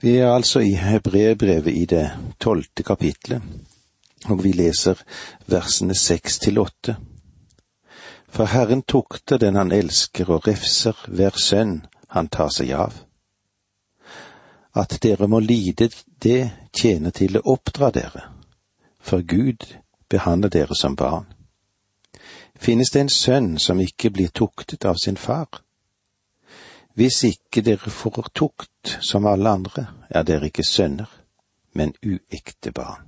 Vi er altså i Hebreerbrevet i det tolvte kapitlet, og vi leser versene seks til åtte. For Herren tukter den han elsker og refser hver sønn han tar seg av. At dere må lide det tjener til å oppdra dere, for Gud behandler dere som barn. Finnes det en sønn som ikke blir tuktet av sin far? Hvis ikke dere får tukt som alle andre, er dere ikke sønner, men uekte barn.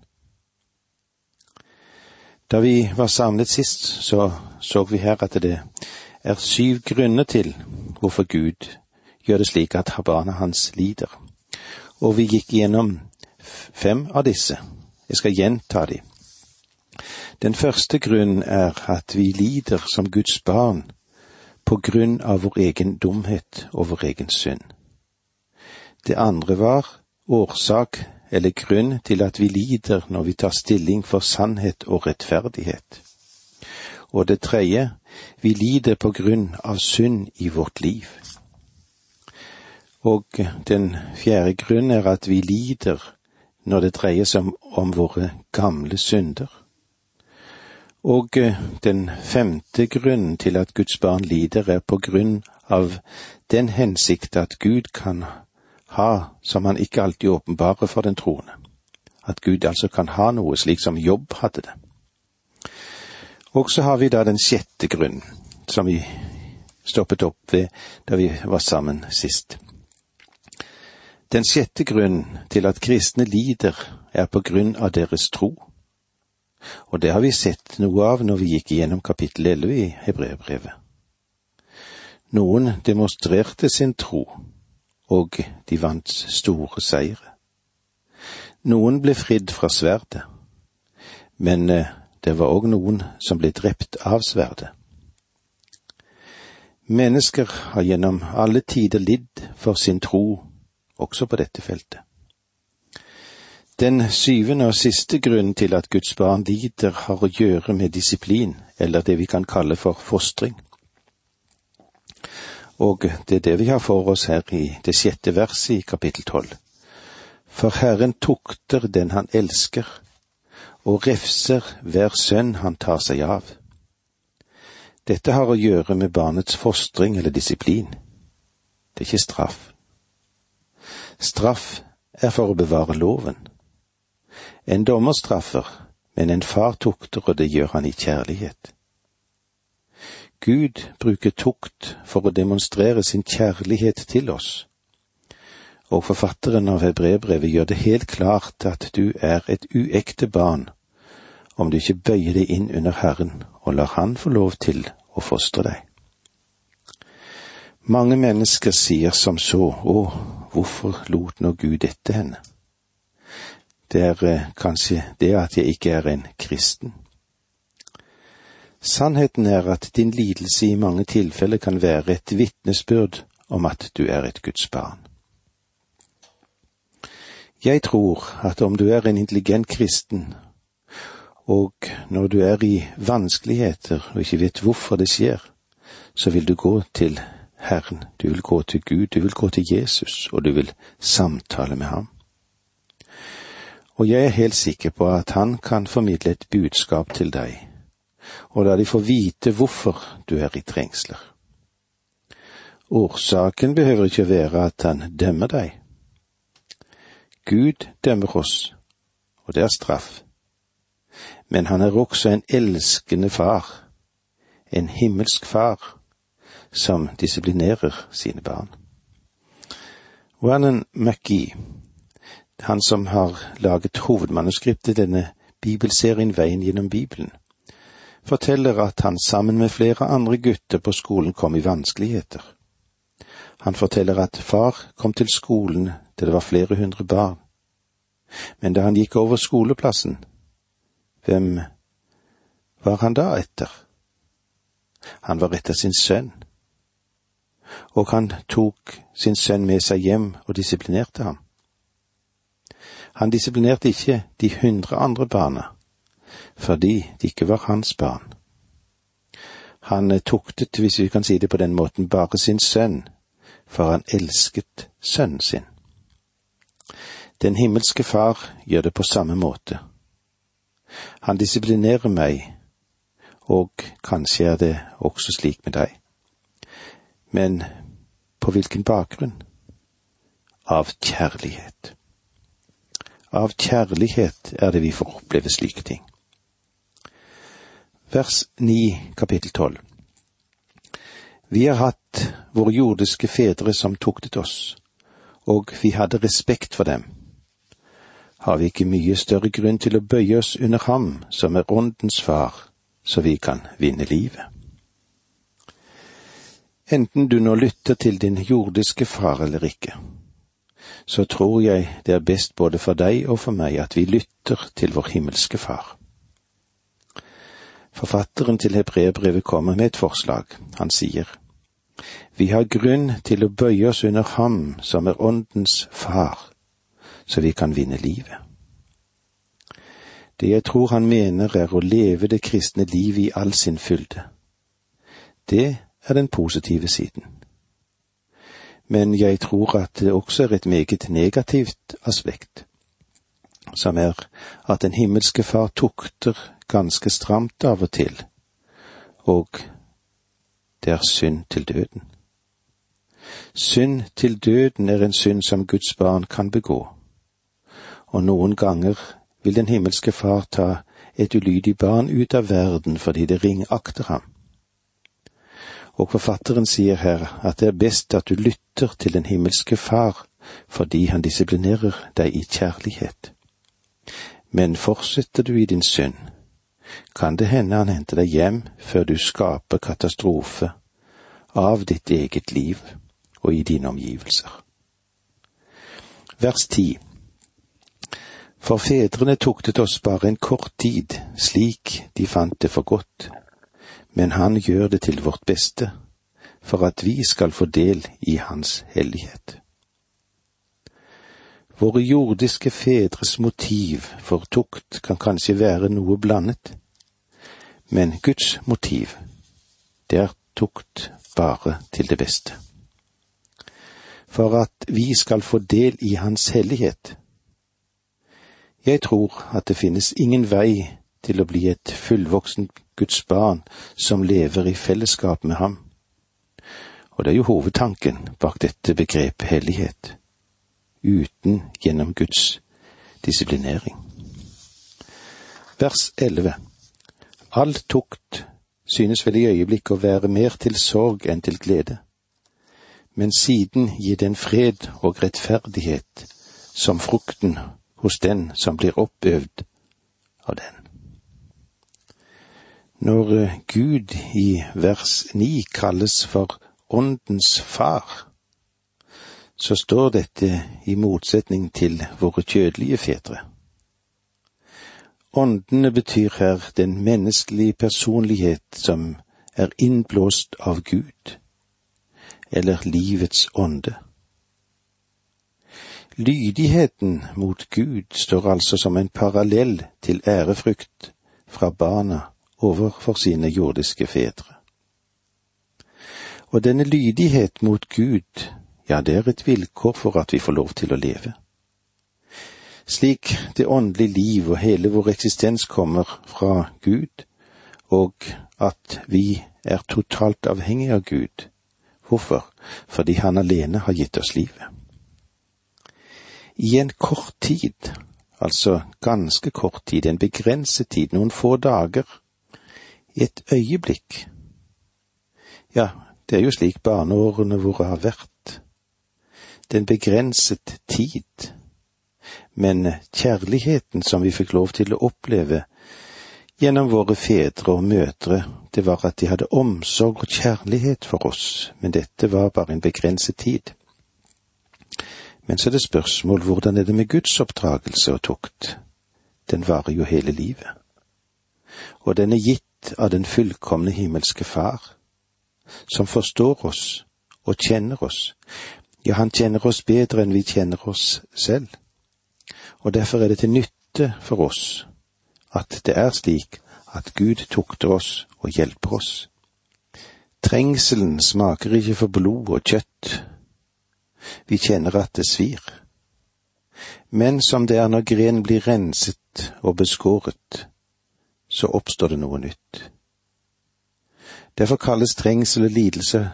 Da vi var samlet sist, så så vi her at det er syv grunner til hvorfor Gud gjør det slik at barna hans lider. Og vi gikk gjennom fem av disse. Jeg skal gjenta de. Den første grunnen er at vi lider som Guds barn på grunn av vår egen dumhet og vår egen synd. Det andre var årsak eller grunn til at vi lider når vi tar stilling for sannhet og rettferdighet. Og det tredje, vi lider på grunn av synd i vårt liv. Og den fjerde grunnen er at vi lider når det dreier seg om, våre gamle synder. Og den femte grunnen til at Guds barn lider, er på grunn av den hensikt at Gud kan ha som han ikke alltid åpenbarer for den troende. At Gud altså kan ha noe slik som Jobb hadde det. Og så har vi da den sjette grunnen, som vi stoppet opp ved da vi var sammen sist. Den sjette grunnen til at kristne lider, er på grunn av deres tro. Og det har vi sett noe av når vi gikk igjennom kapittel elleve i Hebreerbrevet. Noen demonstrerte sin tro og de vant store seire. Noen ble fridd fra sverdet, men eh, det var òg noen som ble drept av sverdet. Mennesker har gjennom alle tider lidd for sin tro, også på dette feltet. Den syvende og siste grunnen til at Guds barn lider, har å gjøre med disiplin, eller det vi kan kalle for fostring. Og det er det vi har for oss her i det sjette verset i kapittel tolv. For Herren tukter den han elsker, og refser hver sønn han tar seg av. Dette har å gjøre med barnets fostring eller disiplin. Det er ikke straff. Straff er for å bevare loven. En dommer straffer, men en far tukter, og det gjør han i kjærlighet. Gud bruker tukt for å demonstrere sin kjærlighet til oss. Og forfatteren av hebreerbrevet gjør det helt klart at du er et uekte barn om du ikke bøyer deg inn under Herren og lar Han få lov til å fostre deg. Mange mennesker sier som så, å, hvorfor lot nå Gud dette henne? Det er eh, kanskje det at jeg ikke er en kristen. Sannheten er at din lidelse i mange tilfeller kan være et vitnesbyrd om at du er et Guds barn. Jeg tror at om du er en intelligent kristen, og når du er i vanskeligheter og ikke vet hvorfor det skjer, så vil du gå til Herren, du vil gå til Gud, du vil gå til Jesus, og du vil samtale med ham. Og jeg er helt sikker på at han kan formidle et budskap til deg og la de få vite hvorfor du er i trengsler. Årsaken behøver ikke være at han dømmer deg. Gud dømmer oss, og det er straff. Men han er også en elskende far, en himmelsk far, som disiplinerer sine barn. Vernon McGee, han som har laget hovedmanuskriptet denne bibelserien Veien gjennom Bibelen, forteller at han sammen med flere andre gutter på skolen kom i vanskeligheter. Han forteller at far kom til skolen der det var flere hundre barn. Men da han gikk over skoleplassen, hvem var han da etter? Han var etter sin sønn. Og han tok sin sønn med seg hjem og disiplinerte ham. Han disiplinerte ikke de hundre andre barna, fordi de ikke var hans barn. Han eh, tuktet, hvis vi kan si det på den måten, bare sin sønn, for han elsket sønnen sin. Den himmelske Far gjør det på samme måte. Han disiplinerer meg, og kanskje er det også slik med deg. Men på hvilken bakgrunn? Av kjærlighet. Av kjærlighet er det vi får oppleve slike ting. Vers 9, kapittel 12. Vi har hatt våre jordiske fedre som tuktet oss, og vi hadde respekt for dem. Har vi ikke mye større grunn til å bøye oss under ham som er åndens far, så vi kan vinne livet? Enten du nå lytter til din jordiske far eller ikke, så tror jeg det er best både for deg og for meg at vi lytter til vår himmelske far. Forfatteren til hebreerbrevet kommer med et forslag. Han sier, Vi har grunn til å bøye oss under Ham som er Åndens Far, så vi kan vinne livet. Det jeg tror han mener er å leve det kristne livet i all sin fylde. Det er den positive siden. Men jeg tror at det også er et meget negativt aspekt, som er at den himmelske Far tukter ganske stramt av og til, og det er synd til døden. Synd til døden er en synd som Guds barn kan begå, og noen ganger vil den himmelske Far ta et ulydig barn ut av verden fordi det ringakter ham. Og forfatteren sier her at det er best at du lytter til den himmelske Far fordi han disiplinerer deg i kjærlighet. Men fortsetter du i din synd, kan det hende han henter deg hjem før du skaper katastrofe av ditt eget liv og i dine omgivelser. Vers ti For fedrene tuktet oss bare en kort tid, slik de fant det for godt, men han gjør det til vårt beste, for at vi skal få del i hans hellighet. Våre jordiske fedres motiv for tukt kan kanskje være noe blandet, men Guds motiv, det er tukt bare til det beste. For at vi skal få del i Hans hellighet. Jeg tror at det finnes ingen vei til å bli et fullvoksen Guds barn som lever i fellesskap med ham. Og det er jo hovedtanken bak dette begrepet hellighet, uten gjennom Guds disiplinering. Vers 11 All tukt synes vel i øyeblikket å være mer til sorg enn til glede, men siden gir den fred og rettferdighet som frukten hos den som blir oppøvd av den. Når eh, Gud i vers ni kalles for Åndens far, så står dette i motsetning til våre kjødelige fedre. Åndene betyr her den menneskelige personlighet som er innblåst av Gud, eller livets ånde. Lydigheten mot Gud står altså som en parallell til ærefrykt fra barna overfor sine jordiske fedre. Og denne lydighet mot Gud, ja, det er et vilkår for at vi får lov til å leve slik det åndelige liv og hele vår eksistens kommer fra Gud, og at vi er totalt avhengige av Gud. Hvorfor? Fordi Han alene har gitt oss livet. I en kort tid, altså ganske kort tid, en begrenset tid, noen få dager, et øyeblikk. Ja, det er jo slik barneårene våre har vært. Det er en begrenset tid men kjærligheten som vi fikk lov til å oppleve gjennom våre fedre og mødre, det var at de hadde omsorg og kjærlighet for oss, men dette var bare en begrenset tid. Men så er det spørsmål hvordan er det med Guds oppdragelse og tukt? Den varer jo hele livet. Og den er av den fullkomne himmelske Far, som forstår oss og kjenner oss. Ja, han kjenner oss bedre enn vi kjenner oss selv og derfor er det til nytte for oss at det er slik at Gud tukter oss og hjelper oss. Trengselen smaker ikke for blod og kjøtt. Vi kjenner at det svir. Men som det er når grenen blir renset og beskåret, så oppstår det noe nytt. Derfor kalles trengsel og lidelse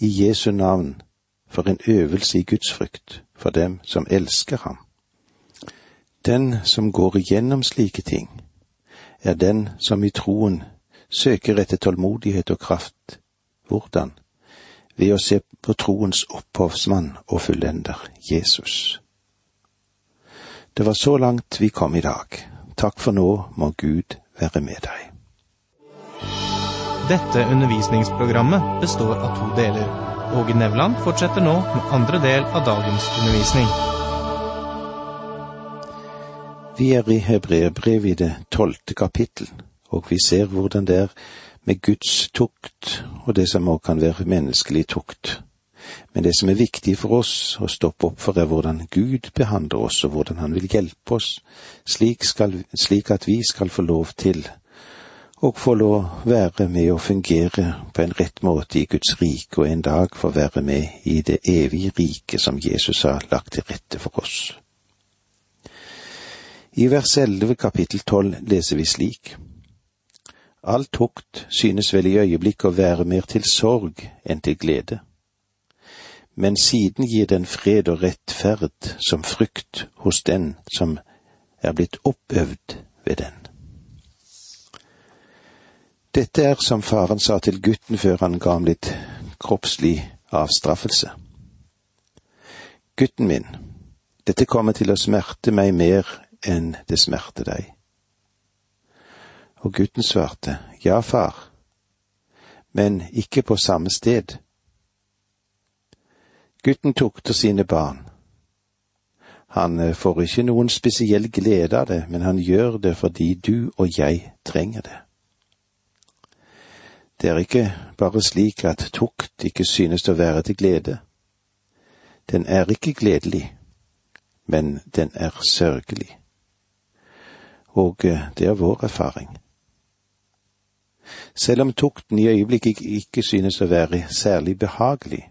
i Jesu navn for en øvelse i Guds frykt for dem som elsker ham. Den som går igjennom slike ting, er den som i troen søker etter tålmodighet og kraft. Hvordan? Ved å se på troens opphavsmann og fullender, Jesus. Det var så langt vi kom i dag. Takk for nå må Gud være med deg. Dette undervisningsprogrammet består av to deler. Åge Nevland fortsetter nå med andre del av dagens undervisning. Vi er i Hebreerbrevet i det tolvte kapittel, og vi ser hvordan det er med Guds tukt og det som også kan være menneskelig tukt. Men det som er viktig for oss å stoppe opp for, er hvordan Gud behandler oss, og hvordan Han vil hjelpe oss, slik, skal, slik at vi skal få lov til å få lov å være med og fungere på en rett måte i Guds rike, og en dag få være med i det evige riket som Jesus har lagt til rette for oss. I vers 11 kapittel 12 leser vi slik. All tukt synes vel i øyeblikket å være mer til sorg enn til glede men siden gir den fred og rettferd som frykt hos den som er blitt oppøvd ved den. Dette er som faren sa til gutten før han ga ham litt kroppslig avstraffelse. Gutten min, dette kommer til å smerte meg mer enn det smerter deg. Og gutten svarte, ja, far, men ikke på samme sted Gutten tukter sine barn. Han eh, får ikke noen spesiell glede av det, men han gjør det fordi du og jeg trenger det. Det er ikke bare slik at tukt ikke synes å være til glede. Den er ikke gledelig, men den er sørgelig. Og eh, det er vår erfaring. Selv om tukten i øyeblikket ikke synes å være særlig behagelig,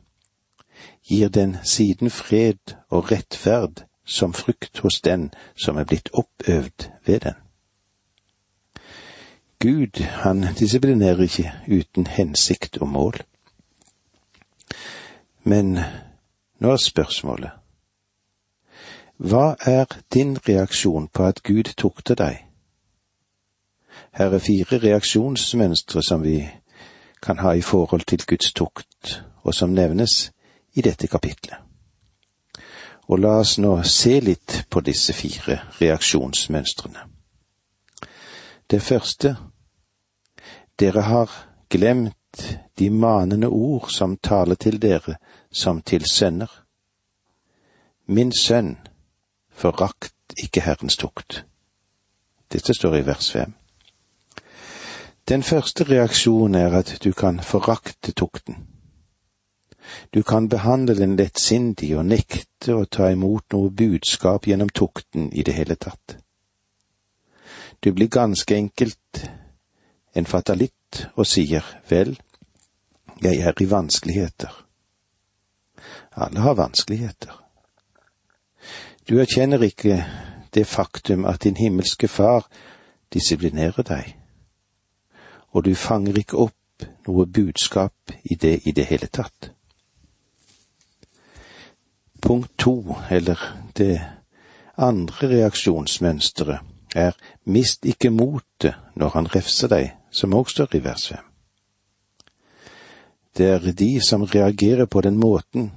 gir den siden fred og rettferd som frukt hos den som er blitt oppøvd ved den. Gud, han disiplinerer ikke uten hensikt og mål. Men nå er spørsmålet, hva er din reaksjon på at Gud tukter deg? Her er fire reaksjonsmønstre som vi kan ha i forhold til Guds tukt, og som nevnes i dette kapitlet. Og la oss nå se litt på disse fire reaksjonsmønstrene. Det første, dere har glemt de manende ord som taler til dere som til sønner. Min sønn, forakt ikke Herrens tukt. Dette står i vers fem. Den første reaksjonen er at du kan forakte tukten. Du kan behandle den lettsindig og nekte å ta imot noe budskap gjennom tukten i det hele tatt. Du blir ganske enkelt en fatalitt og sier vel, jeg er i vanskeligheter. Alle har vanskeligheter. Du erkjenner ikke det faktum at din himmelske far disiplinerer deg, og du fanger ikke opp noe budskap i det i det hele tatt. Punkt to, eller det andre reaksjonsmønsteret, er mist ikke motet når han refser deg, som også står i vers fem. Det er de som reagerer på den måten,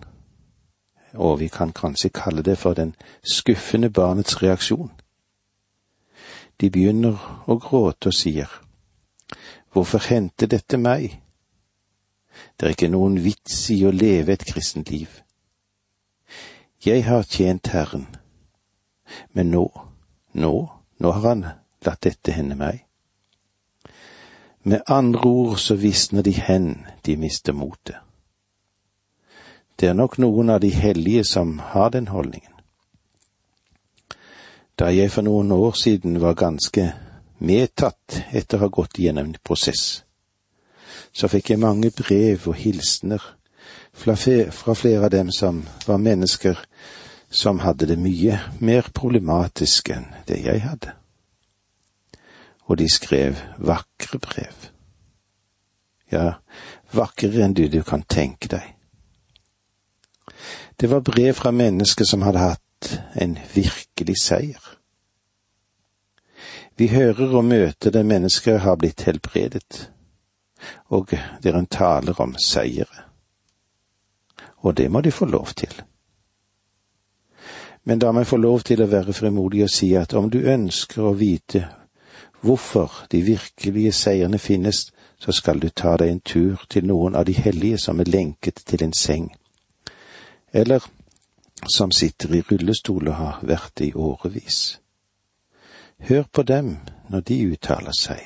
og vi kan kanskje kalle det for den skuffende barnets reaksjon. De begynner å gråte og sier, Hvorfor hendte dette meg? Det er ikke noen vits i å leve et kristent liv. Jeg har tjent Herren, men nå, nå, nå har han latt dette hende meg. Med andre ord så visner de hen, de mister motet. Det er nok noen av de hellige som har den holdningen. Da jeg for noen år siden var ganske medtatt etter å ha gått gjennom en prosess, så fikk jeg mange brev og hilsener fra flere av dem som var mennesker som hadde det mye mer problematisk enn det jeg hadde. Og de skrev vakre brev. Ja, vakrere enn du, du kan tenke deg. Det var brev fra mennesker som hadde hatt en virkelig seier. Vi hører og møter der mennesker har blitt helbredet, og der en taler om seire. Og det må de få lov til. Men da må jeg få lov til å være frimodig og si at om du ønsker å vite hvorfor de virkelige seirene finnes, så skal du ta deg en tur til noen av de hellige som er lenket til en seng, eller som sitter i rullestol og har vært det i årevis. Hør på dem når de uttaler seg,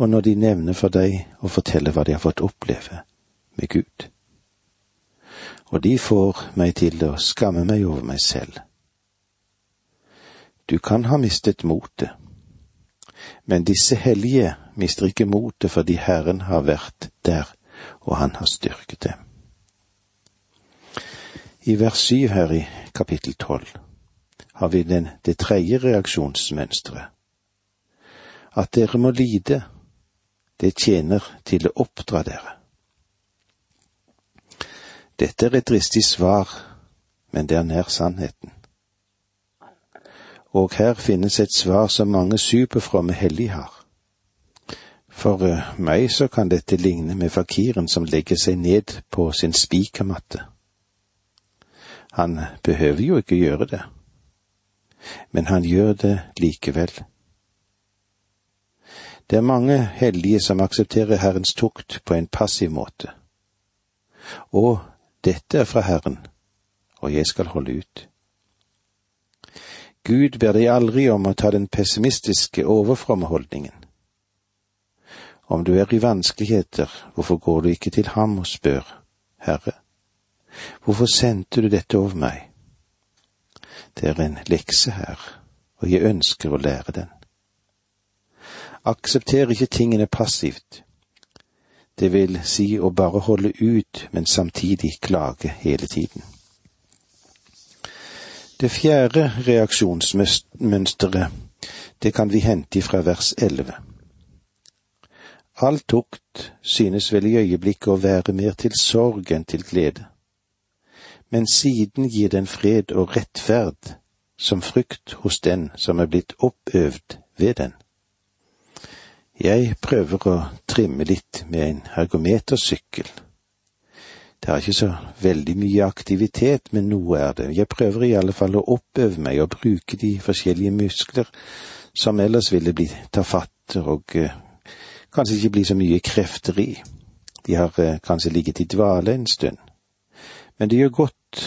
og når de nevner for deg og forteller hva de har fått oppleve med Gud. Og de får meg til å skamme meg over meg selv. Du kan ha mistet motet, men disse hellige mister ikke motet fordi Herren har vært der, og han har styrket dem. I vers syv her i kapittel tolv har vi den, det tredje reaksjonsmønsteret. At dere må lide, det tjener til å oppdra dere. Dette er et dristig svar, men det er nær sannheten. Og her finnes et svar som mange superfromme hellige har. For uh, meg så kan dette ligne med fakiren som legger seg ned på sin spikermatte han behøver jo ikke gjøre det, men han gjør det likevel. Det er mange hellige som aksepterer Herrens tukt på en passiv måte. Og dette er fra Herren, og jeg skal holde ut. Gud ber deg aldri om å ta den pessimistiske, overfromme holdningen. Om du er i vanskeligheter, hvorfor går du ikke til ham og spør, Herre, Hvorfor sendte du dette over meg? Det er en lekse her, og jeg ønsker å lære den. Aksepter ikke tingene passivt. Det vil si å bare holde ut, men samtidig klage hele tiden. Det fjerde reaksjonsmønsteret, det kan vi hente fra vers elleve. All tukt synes vel i øyeblikket å være mer til sorg enn til glede men siden gir den fred og rettferd som frykt hos den som er blitt oppøvd ved den. Jeg prøver å trimme litt med en ergometersykkel. Det er ikke så veldig mye aktivitet, men noe er det. Jeg prøver i alle fall å oppøve meg og bruke de forskjellige muskler som ellers ville bli tafatter og eh, kanskje ikke bli så mye krefter i. De har eh, kanskje ligget i dvale en stund. Men det gjør godt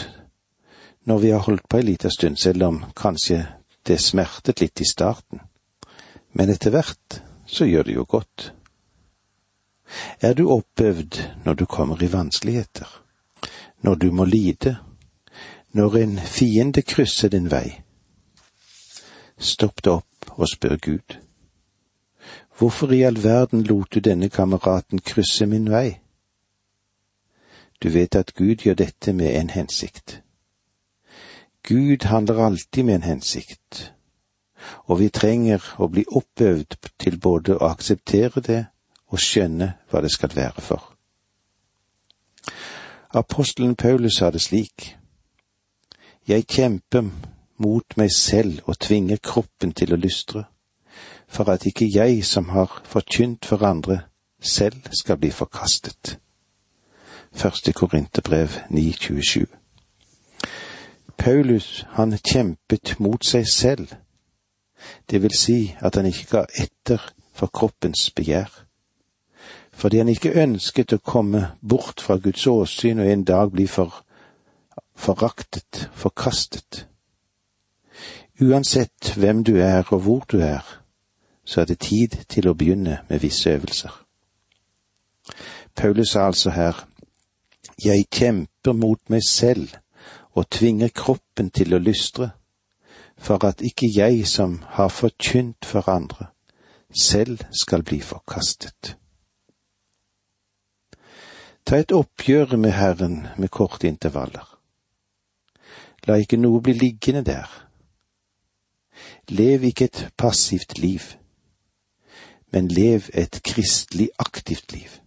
når vi har holdt på ei lita stund, selv om kanskje det smertet litt i starten. Men etter hvert så gjør det jo godt. Er du oppøvd når du kommer i vanskeligheter, når du må lide, når en fiende krysser din vei? Stopp det opp og spør Gud. Hvorfor i all verden lot du denne kameraten krysse min vei? Du vet at Gud gjør dette med en hensikt. Gud handler alltid med en hensikt, og vi trenger å bli oppøvd til både å akseptere det og skjønne hva det skal være for. Apostelen Paulus sa det slik. Jeg kjemper mot meg selv og tvinger kroppen til å lystre, for at ikke jeg som har forkynt for andre, selv skal bli forkastet. Første Korinterbrev 9.27. Paulus, han kjempet mot seg selv. Det vil si at han ikke ga etter for kroppens begjær. Fordi han ikke ønsket å komme bort fra Guds åsyn og en dag bli for, foraktet, forkastet. Uansett hvem du er og hvor du er, så er det tid til å begynne med visse øvelser. Paulus sa altså her, jeg kjemper mot meg selv og tvinger kroppen til å lystre, for at ikke jeg som har forkynt for andre, selv skal bli forkastet. Ta et oppgjør med Herren med korte intervaller. La ikke noe bli liggende der. Lev ikke et passivt liv, men lev et kristelig aktivt liv.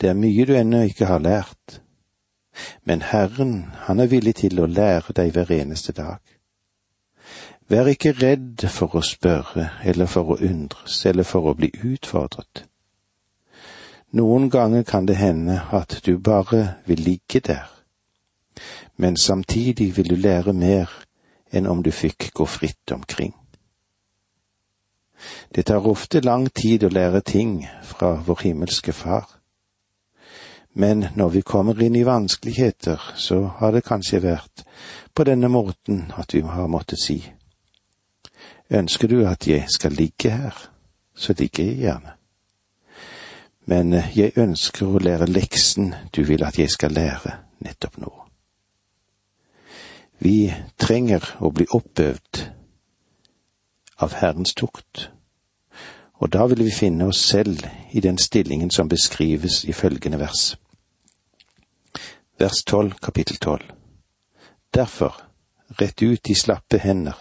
Det er mye du ennå ikke har lært, men Herren, han er villig til å lære deg hver eneste dag. Vær ikke redd for å spørre eller for å undres eller for å bli utfordret. Noen ganger kan det hende at du bare vil ligge der, men samtidig vil du lære mer enn om du fikk gå fritt omkring. Det tar ofte lang tid å lære ting fra vår himmelske Far, men når vi kommer inn i vanskeligheter, så har det kanskje vært på denne måten at vi har måttet si, ønsker du at jeg skal ligge her, så ligger jeg gjerne men jeg ønsker å lære leksen du vil at jeg skal lære nettopp nå. Vi trenger å bli oppøvd av Herrens tukt, og da vil vi finne oss selv i den stillingen som beskrives i følgende vers. Vers tolv, kapittel tolv. Derfor, rett ut de slappe hender,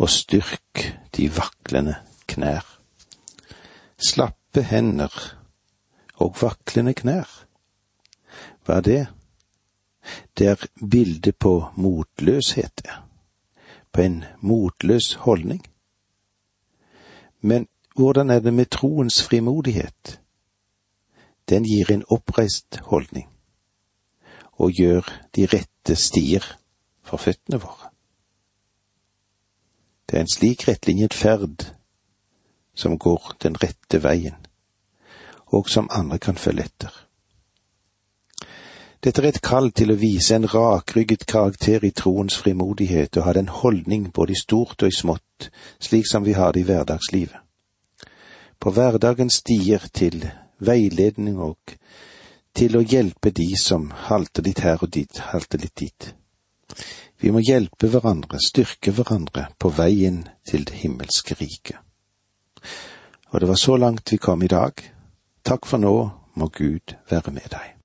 og styrk de vaklende knær. Slappe hender og vaklende knær. Hva er det? Det er bildet på motløshet, på en motløs holdning. Men hvordan er det med troens frimodighet? Den gir en oppreist holdning og gjør de rette stier for føttene våre. Det er en slik rettlinjet ferd som går den rette veien og som andre kan følge etter. Dette er et kall til å vise en rakrygget karakter i troens frimodighet og ha den holdning både i stort og i smått, slik som vi har det i hverdagslivet. På hverdagens stier til veiledning og til å hjelpe de som halter litt her og dit, halter litt dit. Vi må hjelpe hverandre, styrke hverandre på veien til det himmelske riket. Og det var så langt vi kom i dag. Takk for nå, må Gud være med deg.